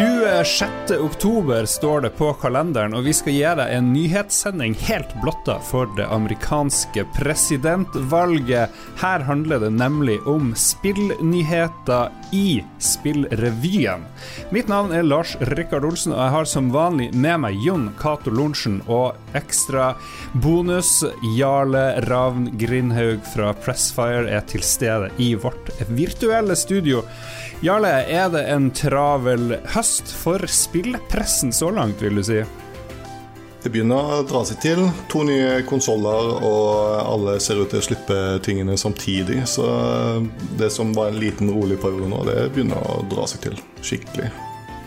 26. oktober står det på kalenderen, og vi skal gi deg en nyhetssending helt blotta for det amerikanske presidentvalget. Her handler det nemlig om spillnyheter i Spillrevyen. Mitt navn er Lars Rikard Olsen, og jeg har som vanlig med meg Jon Cato Lorentzen og ekstra bonus Jarle Ravn Grindhaug fra Pressfire er til stede i vårt virtuelle studio. Jarle, er det en travel høst for spillpressen så langt, vil du si? Det begynner å dra seg til. To nye konsoller, og alle ser ut til å slippe tingene samtidig. Så det som var en liten, rolig periode nå, det begynner å dra seg til skikkelig.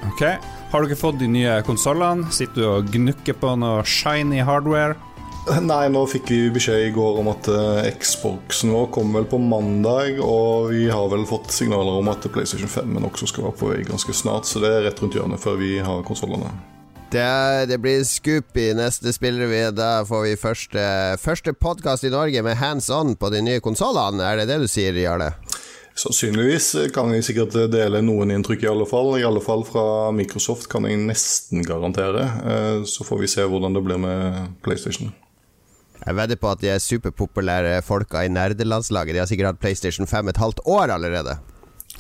Ok, Har dere fått de nye konsollene? Sitter du og gnukker på noe shiny hardware? Nei, nå fikk vi beskjed i går om at Xboxen Xbox nå kommer vel på mandag, og vi har vel fått signaler om at PlayStation 5 også skal være på vei ganske snart, så det er rett rundt hjørnet før vi har konsollene. Det, det, blir scoop i neste spillerevy. Da får vi første, første podkast i Norge med hands on på de nye konsollene. Er det det du sier, Jarle? Sannsynligvis kan jeg sikkert dele noen inntrykk, i alle fall. I alle fall fra Microsoft kan jeg nesten garantere. Eh, så får vi se hvordan det blir med PlayStation. Jeg vedder på at de er superpopulære folka i nerdelandslaget. De har sikkert hatt PlayStation 5 et halvt år allerede.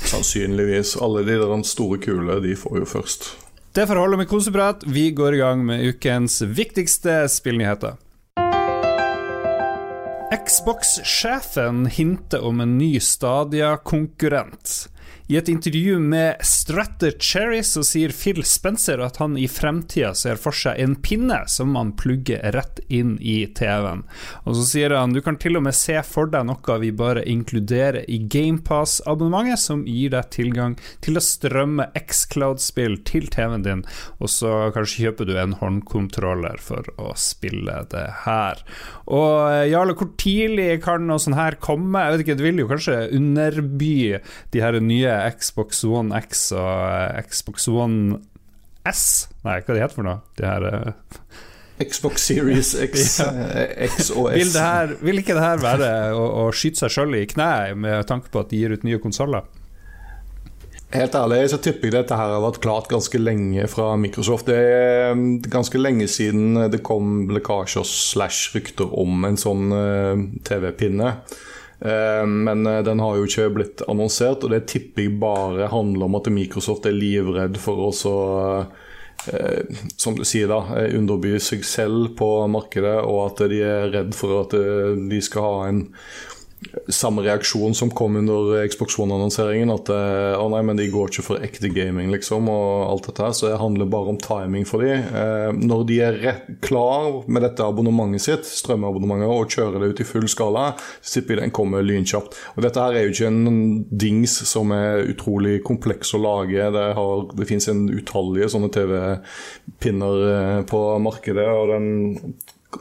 Sannsynligvis. Alle de der store kule, de får jo først. Det får holde med koseprat. Vi går i gang med ukens viktigste spillnyheter. Xbox-sjefen hinter om en ny Stadia-konkurrent. I et intervju med Stratter Cherry så sier Phil Spencer at han i fremtida ser for seg en pinne som man plugger rett inn i TV-en. Og så sier han du kan til og med se for deg noe vi bare inkluderer i GamePass-abonnementet, som gir deg tilgang til å strømme Xcloud-spill til TV-en din, og så kanskje kjøper du en håndkontroller for å spille det her. Og eh, Jarle, hvor tidlig kan noe sånt her komme? Jeg vet ikke, Det vil jo kanskje underby de her nye Xbox One X og eh, Xbox One S Nei, hva det heter for noe? De her uh... Xbox Series X, ja. Eh, X og S. Vil, her, vil, ikke det her være å, å skyte seg sjøl i kneet med tanke på at de gir ut nye konsoller? Helt ærlig så tipper jeg dette her har vært klart ganske lenge fra Microsoft. Det er ganske lenge siden det kom lekkasjer slash rykter om en sånn TV-pinne. Eh, men eh, den har jo ikke blitt annonsert, og det tipper jeg bare handler om at Microsoft er livredd for å eh, som du sier da, underby seg selv på markedet, og at de er redd for at de skal ha en samme reaksjon som kom under Xbox One-annonseringen. At eh, å nei, men de går ikke for ekte gaming, liksom, og alt dette her. Så det handler bare om timing for dem. Eh, når de er rett, klar med dette abonnementet sitt, strømabonnementet, og kjører det ut i full skala, jeg den kommer lynkjapt. Og dette her er jo ikke en dings som er utrolig kompleks å lage. Det, har, det finnes en utallige sånne TV-pinner eh, på markedet, og den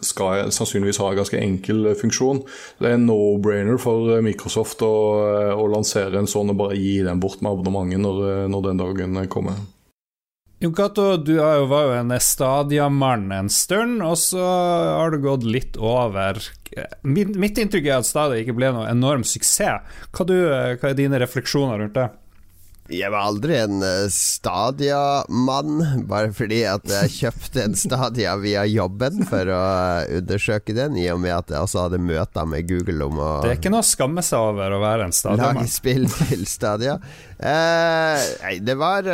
skal sannsynligvis ha en ganske enkel eh, funksjon. Det er en no-brainer for eh, Microsoft å, eh, å, lansere en sånn og bare gi den bort med abonnementet når, når den dagen kommer. Jon Cato, du var jo en Stadia-mann en stund, og så har du gått litt over. Mitt inntrykk er at Stadia ikke ble noe enorm suksess. Hva, du, hva er dine refleksjoner rundt det? Jeg var aldri en uh, Stadia-mann, bare fordi at jeg kjøpte en Stadia via jobben for å uh, undersøke den, i og med at jeg også hadde møter med Google om å Det er ikke noe å skamme seg over å være en Stadia-mann. Lage spill til Stadia. Eh, nei, det var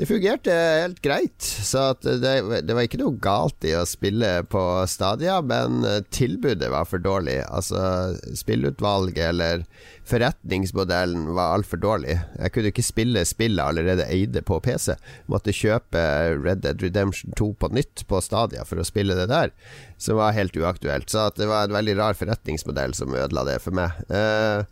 det fungerte helt greit. Så det, det, var ikke noe galt i å spille på Stadia, men tilbudet var for dårlig. Altså spillutvalget eller forretningsmodellen var altfor dårlig. Jeg kunne ikke spille spillet allerede eide på PC. Måtte kjøpe Red Dead Redemption 2 på nytt på Stadia for å spille det der, som var helt uaktuelt. Så det var en veldig rar forretningsmodell som ødela det for meg. Uh,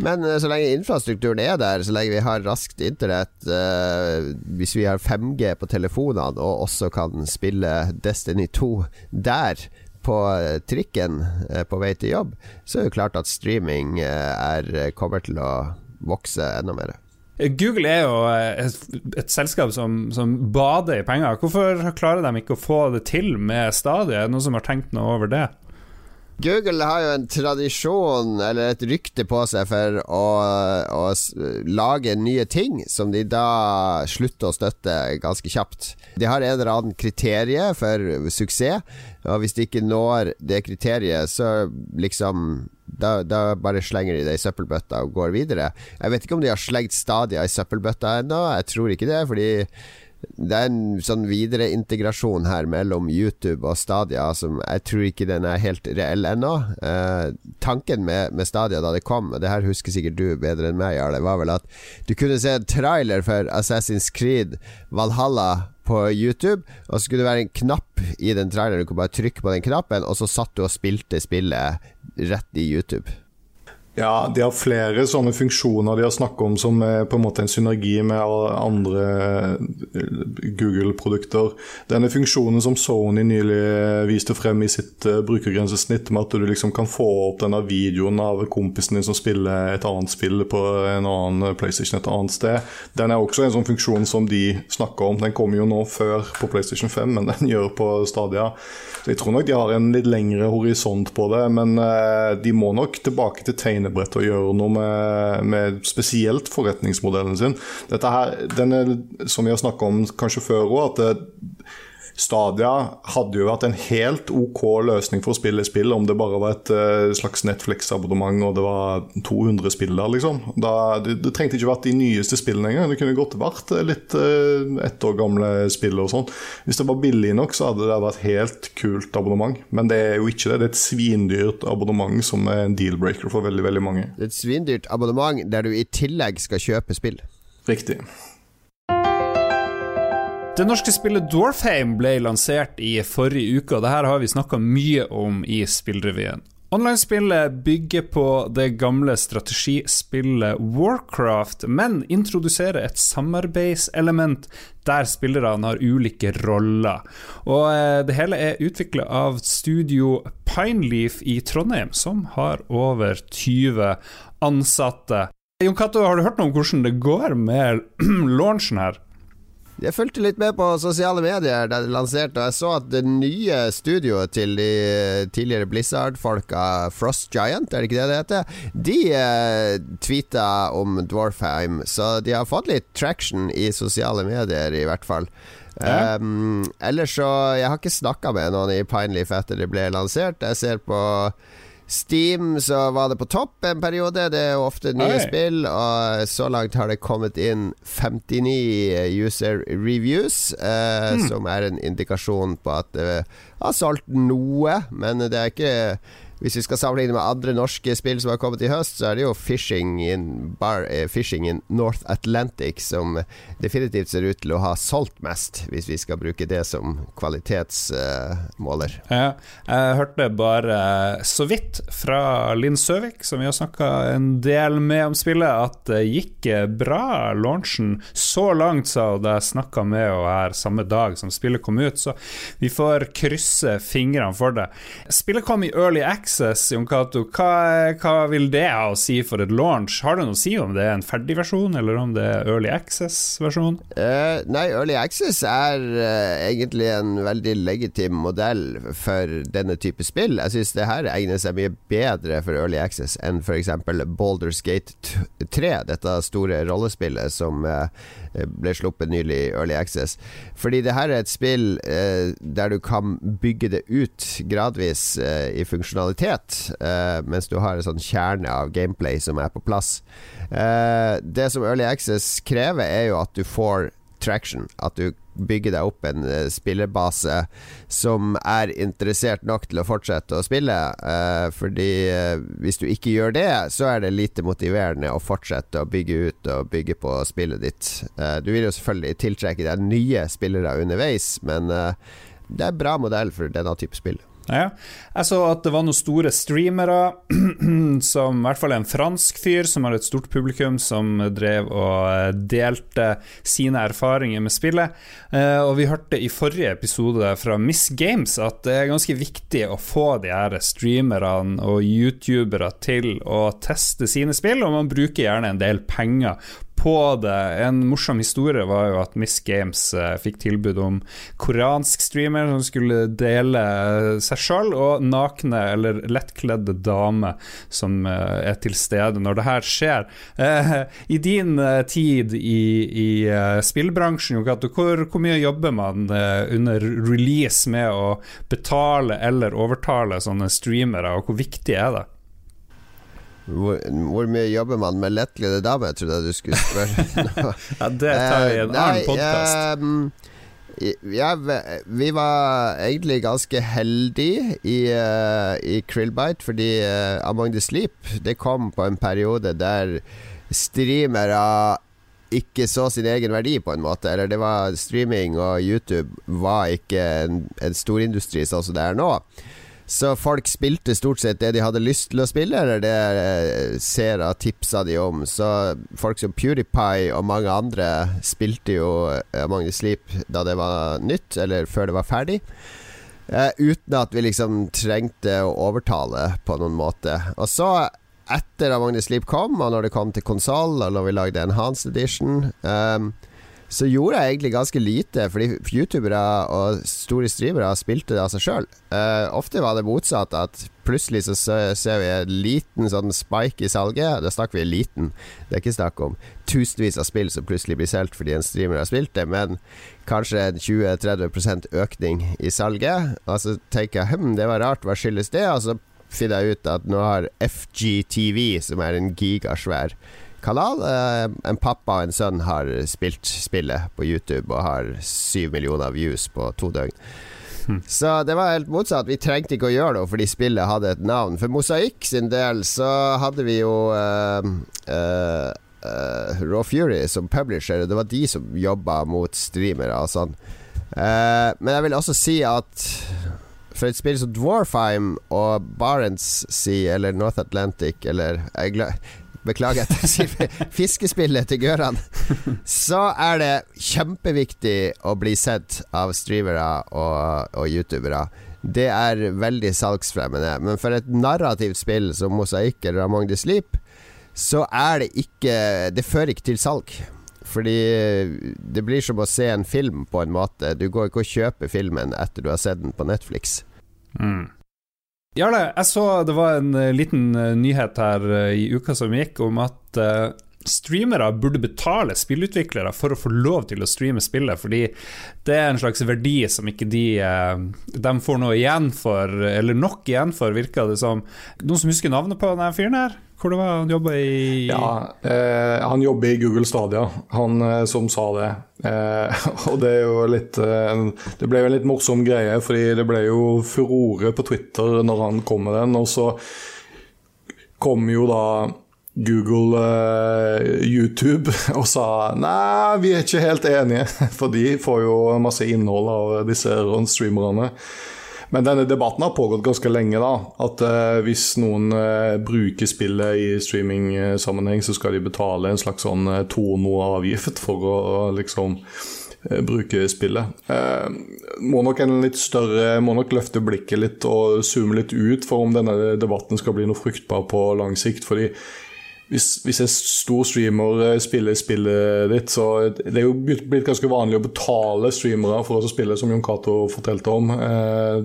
men eh, så lenge infrastrukturen er der, så lenge vi har raskt internett, uh, hvis vi har 5G på telefonene og også kan spille Destiny 2 der, på eh, trikken uh, på vei til jobb, så er det klart at streaming er, kommer til å vokse enda mer. Google er jo et, et selskap som, som, bader i penger. Hvorfor klarer de ikke å få det til med Stadia? Er det noen som har tenkt noe over det? Google har jo en tradisjon, eller et rykte på seg, for å, å lage nye ting som de da slutter å støtte ganske kjapt. De har en eller annen kriterie for suksess, og hvis de ikke når det kriteriet, så liksom da, da, bare slenger de det i søppelbøtta og går videre. Jeg vet ikke om de har slengt Stadia i søppelbøtta ennå, jeg tror ikke det. Fordi det er en sånn videre integrasjon her mellom YouTube og Stadia som jeg tror ikke den er helt reell ennå. Eh, tanken med, med, Stadia da det kom, og det her husker sikkert du bedre enn meg, Jarle, var vel at du kunne se en trailer for Assassin's Creed Valhalla på YouTube, og så skulle det være en knapp i den traileren. Du kunne bare trykke på den knappen, og så satt du og spilte spillet rett i YouTube. Ja, de har flere sånne funksjoner de har snakket om som er på en måte en synergi med andre eh, Google-produkter. Denne funksjonen som Sony nylig viste frem i sitt uh, brukergrensesnitt, med at du liksom kan få opp denne videoen av kompisen din som spiller et annet spill på en annen PlayStation et annet sted, den er også en sånn funksjon som de snakker om. Den kommer jo nå før på PlayStation 5, men den gjør på Stadia. Så Jeg tror nok de har en litt lengre horisont på det, men de må nok tilbake til tegn tegnebrett og gjøre noe med, med spesielt forretningsmodellen sin. Dette her, den er, som vi har snakka om kanskje før òg, at det, Stadia hadde jo vært en helt OK løsning for å spille spill om det bare var et uh, slags Netflix-abonnement og det var 200 spill der, liksom. Da, det, det, trengte ikke vært de nyeste spillene engang. Det kunne godt vært eh, litt uh, ett år gamle spill og sånn. Hvis det var billig nok, så hadde det vært helt kult abonnement. Men det er jo ikke det. Det er et svindyrt abonnement som er en deal-breaker for veldig, veldig mange. Det er et svindyrt abonnement der du i tillegg skal kjøpe spill. Riktig. Det norske spillet Dwarfheim ble lansert i forrige uke, og det her har vi snakka mye om i Spillrevyen. Online-spillet bygger på det gamle strategispillet Warcraft, men introduserer et samarbeidselement der spillerne har ulike roller. Og eh, det hele er utvikla av studio Pineleaf i Trondheim, som har over 20 ansatte. Jon Cato, har du hørt noe om hvordan det går med launchen her? Jeg fulgte litt med på sosiale medier da det lanserte, og jeg så at det nye studioet til de tidligere Blizzard-folka, Frost Giant, er det ikke det det heter? De eh, tweeta om Dwarfheim, så de har fått litt traction i sosiale medier, i hvert fall. Ja. Um, ellers så Jeg har ikke snakka med noen i Pineleaf etter det ble lansert. Jeg ser på Steam så var det på topp en periode. Det er jo ofte nye Oi. spill, og så langt har det kommet inn 59 user reviews, eh, mm. som er en indikasjon på at det har solgt noe, men det er ikke hvis vi skal sammenligne med andre norske spill som har kommet i høst, så er det jo Fishing in, Bar, eh, Fishing in North Atlantic som definitivt ser ut til å ha solgt mest, hvis vi skal bruke det som kvalitetsmåler. Eh, ja, jeg hørte bare så vidt fra Linn Søvik, som vi har snakka en del med om spillet, at det gikk bra, launchen. Så langt, sa hun da jeg snakka med henne her samme dag som spillet kom ut, så vi får krysse fingrene for det. Spillet kom i early access Access, Jon Cato, hva, hva, vil det ha å si for et launch? Har du noe å si om det er en ferdig versjon, eller om det er Early Access-versjon? Uh, nei, Early Access er uh, egentlig en veldig legitim modell for denne type spill. Jeg syns det her egner seg mye bedre for Early Access enn f.eks. Boulders Gate 3, dette store rollespillet som uh, ble sluppet nylig i Early Access. Fordi det her er et spill der du kan bygge det ut gradvis i funksjonalitet kvalitet, uh, mens du har en sånn kjerne av gameplay som er på plass. Uh, det som Early Access krever, er jo at du får traction. At du bygger deg opp en uh, spillerbase som er interessert nok til å fortsette å spille. Uh, fordi uh, hvis du ikke gjør det, så er det lite motiverende å fortsette å bygge ut og bygge på spillet ditt. du vil jo selvfølgelig tiltrekke deg nye spillere underveis, men det er en bra modell for denne type spill. Ja. Jeg så at det var noen store streamere, som i hvert fall en fransk fyr som har et stort publikum, som drev og eh, delte sine erfaringer med spillet. Eh, og vi hørte i forrige episode fra Miss Games at det er ganske viktig å få de her streamerne og youtubere til å teste sine spill, og man bruker gjerne en del penger på det. En morsom historie var jo at Miss Games uh, fikk tilbud om koreansk streamer som skulle dele seg sjøl og nakne eller lettkledde damer som uh, er til stede når det her skjer. I din tid i, i spillbransjen, hvor, hvor, mye jobber man under release med å betale eller overtale sånne streamere, og hvor viktig er det? Hvor, hvor, mye jobber man med lettkledde damer, trodde jeg du skulle spørre. ja, det tar vi i en uh, annen podkast. Um, ja, vi var egentlig ganske heldige i, uh, i Krillbite, fordi uh, Among the Sleep Det kom på en periode der streamere ikke så sin egen verdi, på en måte. Eller det var streaming og YouTube var ikke en, en storindustri sånn som det er nå. Så folk spilte stort sett det de hadde lyst til å spille, eller det Sera seere tipsa de om. Så folk som PewDiePie og mange andre spilte jo eh, Among the Sleep da det var nytt, eller før det var ferdig. Uh, uten at vi liksom trengte å overtale på noen måte. Og så, etter Among the Sleep kom, og når det kom til konsoll, og når vi lagde Enhanced Edition um, så gjorde jeg egentlig ganske lite, fordi youtubere og store streamere spilte det av seg sjøl. Uh, eh, ofte var det motsatt, at plutselig så ser vi en liten sånn spike i salget. Da snakker vi liten. Det er ikke snakk om tusenvis av spill som plutselig blir solgt fordi en streamer har spilt det, men kanskje en 20-30% økning i salget. Og så tenker jeg hm, det var rart, hva skyldes det? Og så finner jeg ut at nå har FGTV, som er en gigasvær kanal. Eh, en pappa og en sønn har spilt spillet på YouTube og har syv millioner views på to døgn. Hmm. Så det var helt motsatt. Vi trengte ikke å gjøre noe fordi spillet hadde et navn. For Mosaikk sin del så hadde vi jo uh, uh, uh, Raw Fury som publisher. Det var de som jobba mot streamere og sånn. men jeg vil også si at for et spill som Dwarfheim og Barents Sea eller North Atlantic eller jeg, Beklager at jeg sier fiskespillet til Gøran. Så er det kjempeviktig å bli sett av streamere og, og youtubere. Det er veldig salgsfremmende. Men for et narrativt spill som Mosaikk eller Among the Sleep, så er det ikke Det fører ikke til salg. Fordi det blir som å se en film, på en måte. Du går ikke og kjøper filmen etter du har sett den på Netflix. Mm. Jarle, jeg så det var en uh, liten uh, nyhet her uh, i uka som gikk, om at streamere burde betale spillutviklere for å få lov til å streame spillet, fordi det er en slags verdi som ikke de De får noe igjen for, eller nok igjen for, virker det som. Noen som husker navnet på denne fyren her? Hvor det var han jobba i Ja, eh, Han jobber i Google Stadia, han eh, som sa det. Eh, og det er jo litt eh, Det ble jo en litt morsom greie, fordi det ble jo furore på Twitter når han kom med den. Og så kom jo da Google uh, YouTube og sa nei, vi er ikke helt enige, for de får jo masse innhold av disse streamerne. Men denne debatten har pågått ganske lenge. da, At uh, hvis noen uh, bruker spillet i streaming-sammenheng, så skal de betale en slags sånn uh, tono-avgift for å liksom bruke spillet. må nok en litt større, må nok løfte blikket litt og zoome litt ut for om denne debatten skal bli noe fruktbar på lang sikt. fordi hvis, hvis, en stor streamer eh, spiller spillet ditt, så det er jo blitt ganske vanlig å betale streamere for å spille, som Jon Cato fortalte om. Eh,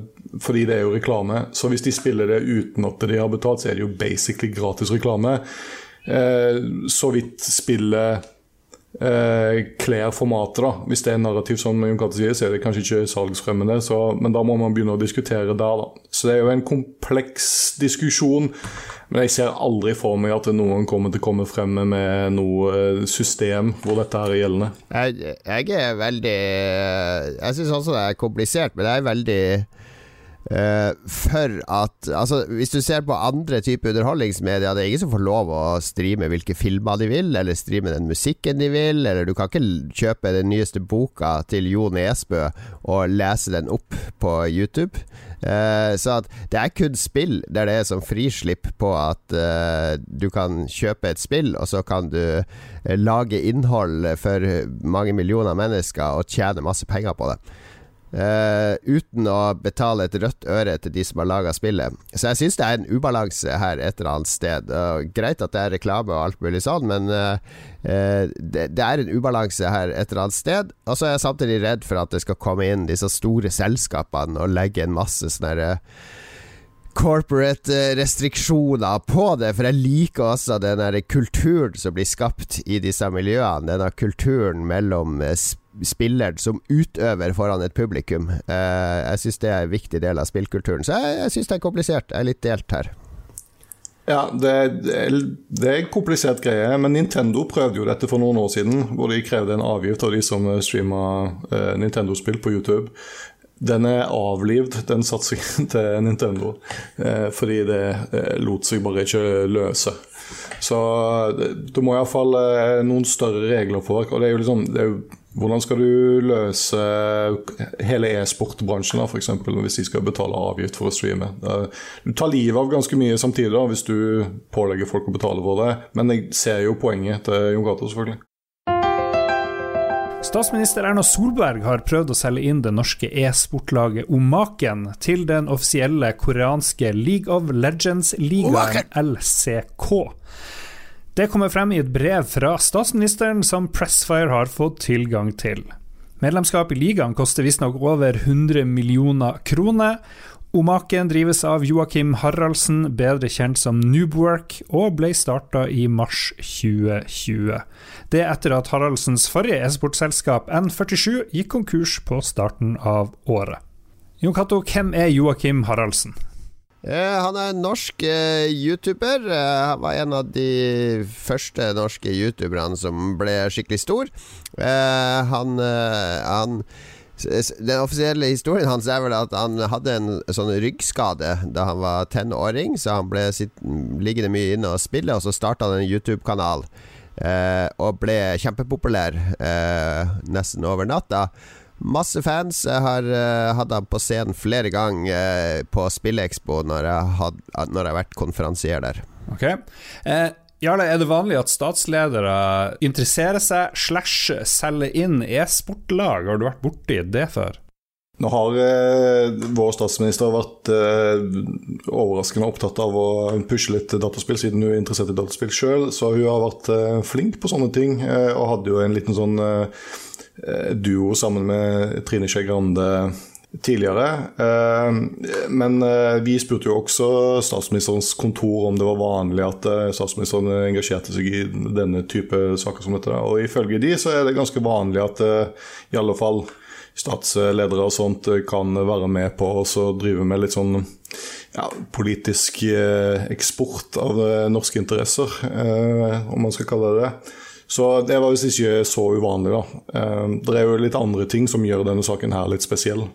fordi det er jo reklame. Så hvis de spiller det uten at de har betalt, så er det jo basically gratis reklame. Eh, så vidt spillet eh, kler formatet, da. Hvis det er narrativ som Jon Cato sier, så er det kanskje ikke salgsfremmende. Så, men da må man begynne å diskutere der, da. Så det er jo en kompleks diskusjon. Men jeg ser aldri for meg at noen kommer til å komme frem med noe eh, system hvor dette er gjeldende. Jeg, jeg er veldig Jeg syns også det er komplisert, men jeg er veldig for at Altså, hvis du ser på andre typer underholdningsmedia, det er ingen som får lov å streame hvilke filmer de vil, eller streame den musikken de vil, eller du kan ikke kjøpe den nyeste boka til Jo Nesbø og lese den opp på YouTube. Uh, så at det er kun spill der det er sånn frislipp på at uh, du kan kjøpe et spill, og så kan du lage innhold for mange millioner mennesker og tjene masse penger på det. Uh, uten å betale et rødt øre til de som har laga spillet. Så jeg syns det er en ubalanse her et eller annet sted. Uh, greit at det er reklame og alt mulig sånn, men uh, det, det, er en ubalanse her et eller annet sted. Og så er jeg samtidig redd for at det skal komme inn disse store selskapene og legge en masse sånne corporate restriksjoner på det, for jeg liker også den kulturen som blir skapt i disse miljøene. Denne kulturen mellom spill spilleren som utøver foran et publikum. Eh, jeg syns det er en viktig del av spillkulturen. Så jeg, jeg syns det er komplisert. Jeg er litt delt her. Ja, det, det er en komplisert greie, men Nintendo prøvde jo dette for noen år siden. Hvor de krevde en avgift av de som streama eh, Nintendo-spill på YouTube. Den er avlivd, den satsingen til Nintendo, eh, fordi det eh, lot seg bare ikke løse. Så det, det må iallfall eh, noen større regler for. Og det er jo liksom det er jo hvordan skal du løse hele e-sportbransjen f.eks. hvis de skal betale avgift for å streame? Du tar livet av ganske mye samtidig da, hvis du pålegger folk å betale for det, men jeg ser jo poenget til Jon Gato, selvfølgelig. Statsminister Erna Solberg har prøvd å selge inn det norske e-sportlaget Omaken til den offisielle koreanske League of Legends-ligaen LCK. Det kommer frem i et brev fra statsministeren som Pressfire har fått tilgang til. Medlemskap i ligaen koster visstnok over 100 millioner kroner. Omaken drives av Joakim Haraldsen, bedre kjent som Noobwork, og ble starta i mars 2020. Det er etter at Haraldsens forrige e-sportselskap N47 gikk konkurs på starten av året. Jon Cato, hvem er Joakim Haraldsen? Eh, han er en norsk uh, YouTuber. Uh, han var en av de første norske youtuberne som ble skikkelig stor. han, han den offisielle historien hans er vel at han hadde en sånn ryggskade da han var tenåring, så han ble sitt, liggende mye inne og spille, og så starta han en YouTube-kanal. og ble kjempepopulær nesten over natta. Masse fans. Jeg har uh, hatt ham på scenen flere ganger uh, på Spillekspo når jeg, had, når jeg har vært konferansier der. Ok eh, Jarle, er det vanlig at statsledere interesserer seg slash selger inn e-sportlag? Har du vært borti det før? Nå har eh, vår statsminister vært eh, overraskende opptatt av å pushe litt dataspill, siden hun er interessert i dataspill sjøl. Så hun har vært eh, flink på sånne ting, eh, og hadde jo en liten sånn Eh, duo sammen med Trine Skei Grande tidligere. Eh, men eh, vi spurte jo også statsministerens kontor om det var vanlig at statsministeren engasjerte seg i denne type saker som dette. Og ifølge de så er det ganske vanlig at i alle fall statsledere og sånt kan være med på å drive med litt sånn ja, politisk eksport av norske interesser, om man skal kalle det det. Så det var visst ikke så uvanlig, da. Eh, det er jo litt andre ting som gjør denne saken her litt spesiell.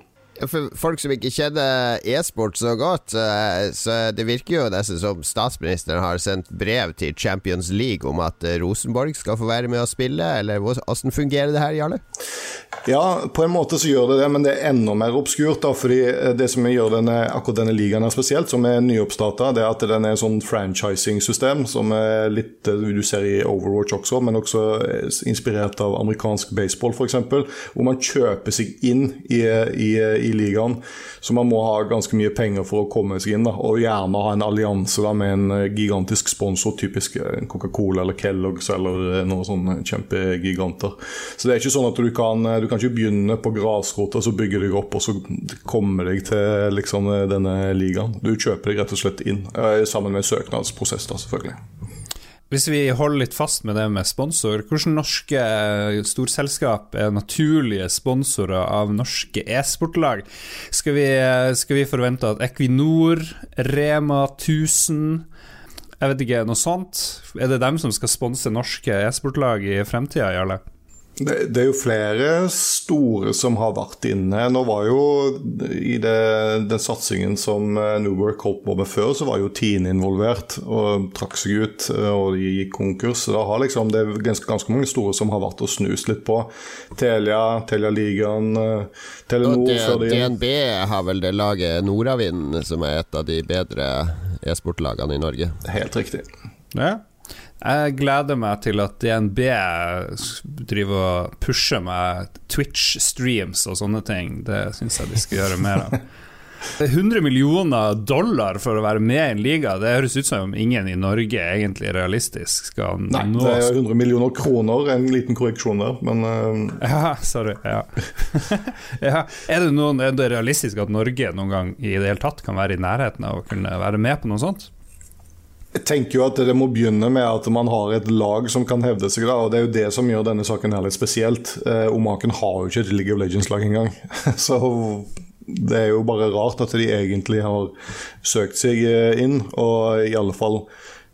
For folk som ikke kjenner e-sport så godt, så det virker jo nesten som statsministeren har sendt brev til Champions League om at Rosenborg skal få være med å spille, eller hvordan fungerer det her, Jarle? Ja, på en måte så gjør det det, men det er enda mer obskurt. da, fordi Det som gjør denne, akkurat denne ligaen her spesielt, som er nyoppstarta, er at den er sånn franchising-system som er litt du ser i Overwatch også, men også inspirert av amerikansk baseball f.eks. Hvor man kjøper seg inn i, i, i, ligaen. Så man må ha ganske mye penger for å komme seg inn, da, og gjerne ha en allianse da, med en gigantisk sponsor, typisk Coca-Cola eller Kellogg's eller noen sånne kjempegiganter. Så det er ikke sånn at du kan du kan ikke begynne på grasrota, så bygger deg opp og så kommer deg til liksom, denne ligaen. Du kjøper deg rett og slett inn, eh, sammen med søknadsprosess, da, selvfølgelig. Hvis vi holder litt fast med det med sponsor, hvilke norske storselskap er naturlige sponsorer av norske e-sportlag? Skal, skal, vi forvente at Equinor, Rema 1000 jeg vet ikke, noe sånt? Er det dem som skal sponse norske e-sportlag i fremtida, Jarle? Det, det, er jo flere store som har vært inne. Nå var jo I det, den satsingen som eh, Newwork holdt på med før, så var jo Tine involvert og trakk seg ut. Eh, og de gikk konkurs. Så da har liksom, det er ganske, ganske, mange store som har vært og snust litt på. Telia, Telia Ligaen, eh, Telenor og DNB har vel det laget Nordavind, som er et av de bedre e-sportlagene i Norge. Helt riktig. Ja Jeg gleder meg til at DNB driver og pusher med Twitch-streams og sånne ting. Det syns jeg de skal gjøre mer av. 100 millioner dollar for å være med i en liga, det høres ut som ingen i Norge egentlig realistisk skal Nei, nå. det er 100 millioner kroner, en liten korreksjon der, men uh... Ja, sorry. Ja. ja. Er, det noen, er det realistisk at Norge noen gang i det hele tatt kan være i nærheten av å kunne være med på noe sånt? Jeg tenker jo at Det må begynne med at man har et lag som kan hevde seg. da, og Det er jo det som gjør denne saken her litt spesielt. Eh, Omaken har jo ikke et League of Legends-lag engang. Så det er jo bare rart at de egentlig har søkt seg eh, inn, og i alle fall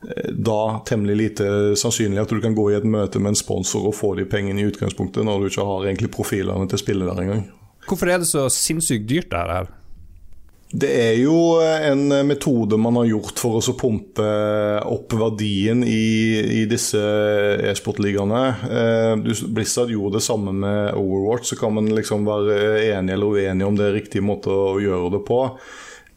eh, da temmelig lite sannsynlig at du kan gå i et møte med en sponsor og få de pengene i utgangspunktet, når du ikke har egentlig profilene til å spille der engang. Hvorfor er det så sinnssykt dyrt, det her? Det er jo en metode man har gjort for å pumpe opp verdien i, i disse e-sportligaene. Eh, Blizzard gjorde det samme med Overwatch, så kan man liksom være enig eller uenig om det er riktig måte å gjøre det på.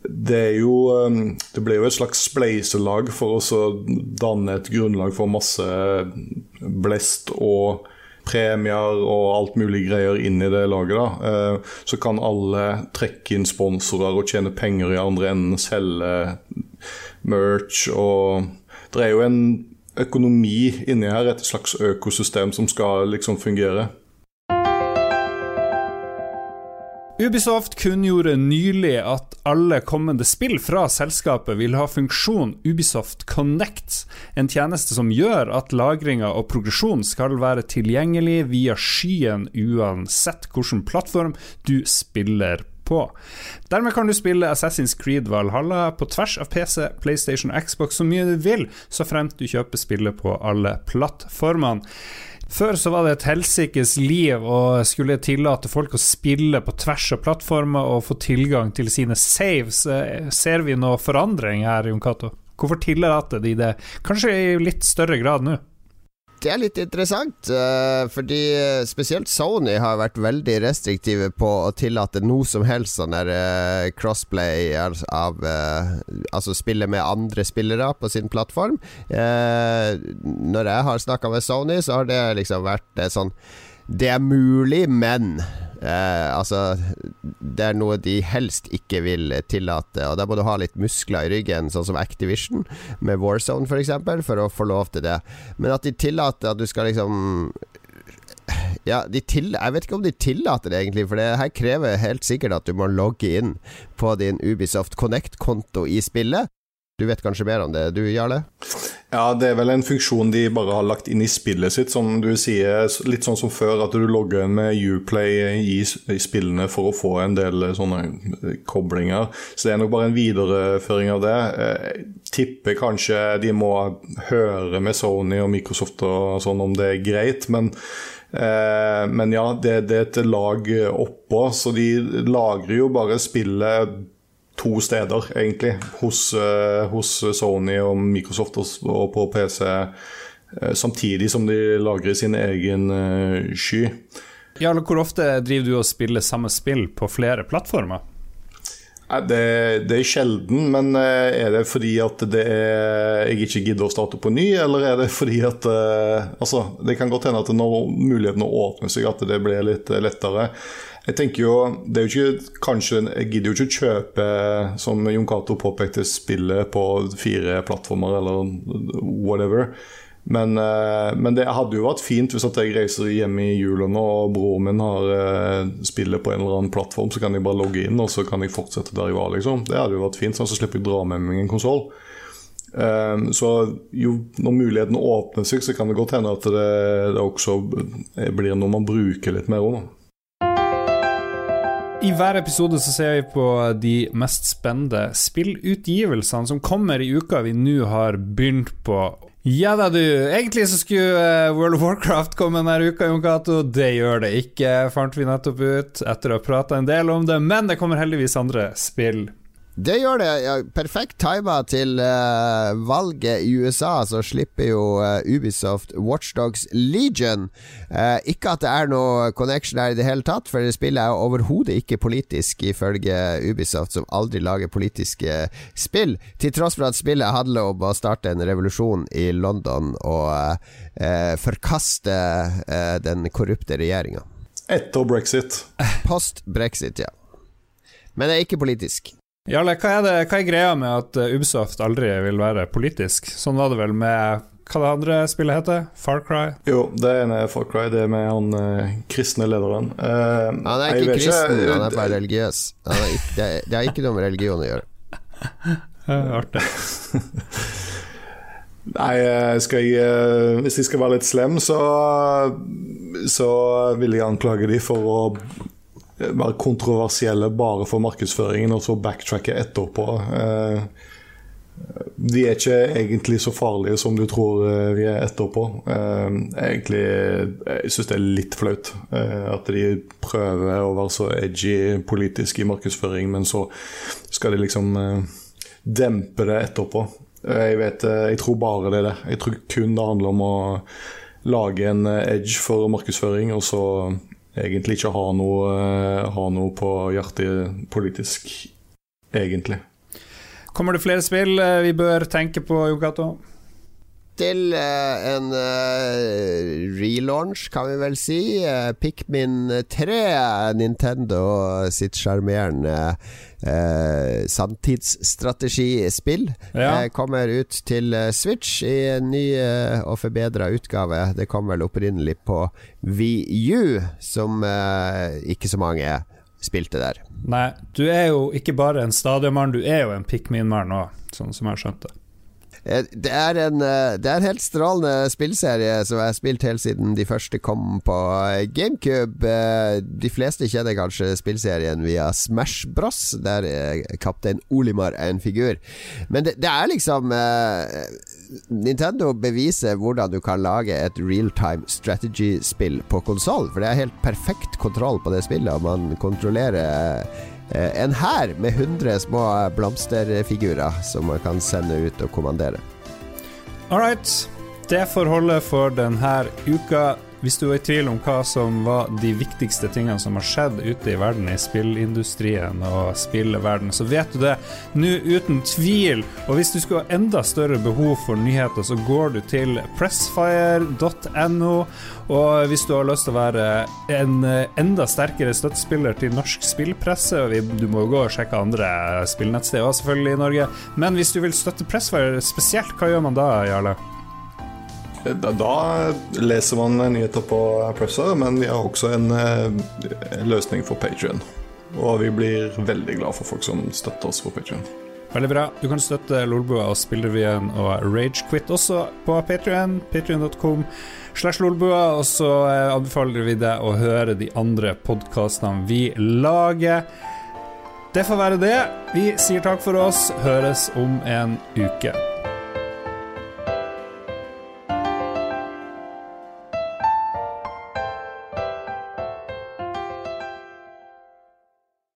Det, jo, eh, det ble jo et slags spleiselag for å danne et grunnlag for masse blest og premier og alt mulig greier inn i det laget. da, eh, Så kan alle trekke inn sponsorer og tjene penger i andre enden, selge merch og Det er jo en økonomi inni her, et slags økosystem som skal liksom fungere. Ubisoft kunngjorde nylig at alle kommende spill fra selskapet vil ha funksjon Ubisoft Connect, en tjeneste som gjør at lagringa og progresjon skal være tilgjengelig via skyen uansett hvilken plattform du spiller på. Dermed kan du spille Assassin's Creed Valhalla på tvers av PC, PlayStation og Xbox så mye du vil, så fremt du kjøper spillet på alle plattformene. Før så var det et helsikes liv å skulle tillate folk å spille på tvers av plattformer og få tilgang til sine saves. Eh, ser vi noe forandring her, Jon Cato? Hvorfor tillater de det, kanskje i litt større grad nå? Det er litt interessant, uh, fordi spesielt Sony har vært veldig restriktive på å tillate noe som helst sånn der uh, crossplay av uh, Altså spille med andre spillere på sin plattform. når jeg har snakka med Sony, så har det liksom vært sånn Det er mulig, men Eh, altså, det er noe de helst ikke vil tillate. Og Da må du ha litt muskler i ryggen, sånn som Activision, med Warzone f.eks., for, eksempel, for å få lov til det. Men at de tillater at du skal liksom ja, til, Jeg vet ikke om de tillater det, egentlig, for det her krever helt sikkert at du må logge inn på din Ubisoft Connect-konto i spillet. Du vet kanskje mer om det, du Jarle? Ja, det er vel en funksjon de bare har lagt inn i spillet sitt, som du sier. Litt sånn som før, at du logger inn med Uplay i, spillene for å få en del eh, sånne eh, koblinger. Så det er nok bare en videreføring av det. Jeg eh, tipper kanskje de må høre med Sony og Microsoft og sånn om det er greit, men men ja, det, det er et lag oppå, så de lagrer jo bare spillet to steder, egentlig. Hos, uh, hos Sony og Microsoft og på PC, eh, samtidig som de lagrer sin egen uh, sky. Ja, Hvor ofte driver du og spiller samme spill på flere plattformer? Det, det, er sjelden, men er det fordi at det er, jeg ikke gidder å starte på ny, eller er det fordi at Altså, det kan godt hende at når mulighetene åpner seg, at det blir litt lettere. Jeg tenker jo, det er jo ikke, kanskje, Jeg gidder jo ikke å kjøpe, som Jon Cato påpekte, spillet på fire plattformer eller whatever. Men, eh, men, det hadde jo vært fint hvis jeg reiser hjem i jula nå og broren min har eh, spillet på en eller annen plattform, så kan jeg bare logge inn og så kan jeg fortsette der jeg var. liksom. Det hadde jo vært fint, sånn så slipper jeg dra med meg en konsoll. Um, så jo, når muligheten åpner seg, så kan det godt hende at det, det også blir noe man bruker litt mer òg. I hver episode så ser vi på de mest spennende spillutgivelsene som kommer i uka vi nå har begynt på. Ja da, du. Egentlig så skulle eh, World of Warcraft komme denne uka, Jon Cato. Det gjør det ikke, fant vi nettopp ut etter å ha prata en del om det. Men det kommer heldigvis andre spill. Det gjør det. Perfekt tima til uh, valget i USA, så slipper jo uh, Ubisoft Watchdogs Legion. Uh, ikke at det er noe connection her i det hele tatt, for spillet er overhodet ikke politisk, ifølge Ubisoft, som aldri lager politiske spill. Til tross for at spillet handler om å starte en revolusjon i London og forkaste den korrupte regjeringa. Etter brexit. Post brexit, ja. Men det er ikke politisk. Jarle, hva er, det, hva er greia med at Ubsoft Ubisoft aldri vil være politisk? Sånn var det vel med hva det andre spillet heter? Far Cry? Jo, det ene er Far Cry. Det er med han eh, kristne lederen. Eh, han er ikke kristen, ikke, han er bare religiøs. Er ikke, det, det, er, ikke noe med religion å gjøre. Artig. Nei, skal jeg, hvis jeg skal være litt slem, så, så vil jeg anklage de for å være kontroversielle bare for markedsføringen, og så backtracke etterpå. Eh, de er ikke egentlig så farlige som du tror eh, vi er etterpå. Eh, egentlig, Jeg syns det er litt flaut at de prøver å være så edgy politisk i markedsføring, men så skal de liksom dempe det etterpå. Jeg vet, jeg tror bare det er det. Jeg tror kun det handler om å lage en edge for markedsføring, og så egentlig ikke har noe, eh, har noe på hjertet politisk, egentlig. Kommer det flere spill eh, vi bør tenke på, Jokato? Til uh, en uh, relaunch, kan vi vel si. Uh, Pikmin 3, Nintendo sitt sjarmerende eh, sanntidsstrategispill. Ja. Eh, kommer ut til eh, Switch i en ny eh, og forbedra utgave. Det kom vel opprinnelig på VU, som eh, ikke så mange spilte der. Nei, du er jo ikke bare en stadionmann, du er jo en Pikmin-mann òg, sånn som jeg har skjønt det. Eh, det er, en, eh, det er en helt strålende spillserie som jeg har spilt helt siden de første kom på eh, GameCube. De fleste kjenner kanskje spillserien via Smash Bros, der kaptein Olimar er en figur. Men det, det er liksom Nintendo beviser hvordan du kan lage et realtime strategy-spill på konsoll. For det er helt perfekt kontroll på det spillet, og man kontrollerer en hær med 100 små blomsterfigurer som man kan sende ut og kommandere. All right. Det får holde for denne uka. Hvis du er i tvil om hva som var de viktigste tingene som har skjedd ute i verden, i spillindustrien og spillverden, så vet du det nå uten tvil. Og hvis du skulle ha enda større behov for nyheter, så går du til pressfire.no. Og hvis du har lyst til å være en enda sterkere støttespiller til norsk spillpresse, du må jo gå og sjekke andre spillnettsteder selvfølgelig i Norge, men hvis du vil støtte Pressfire spesielt, hva gjør man da, Jarle? Da leser man nyheter på Presser, men vi har også en, en eh, løsning for Patrion. Og vi blir veldig glad for folk som støtter oss på Patrion. Veldig bra. Du kan støtte Lolbua og Spillrevyen og Ragequit også på Patrion. Patrion.com slash Lolbua. Og så eh, anbefaler vi deg å høre de andre podkastene vi lager. Det får være det. Vi sier takk for oss. Høres om en uke.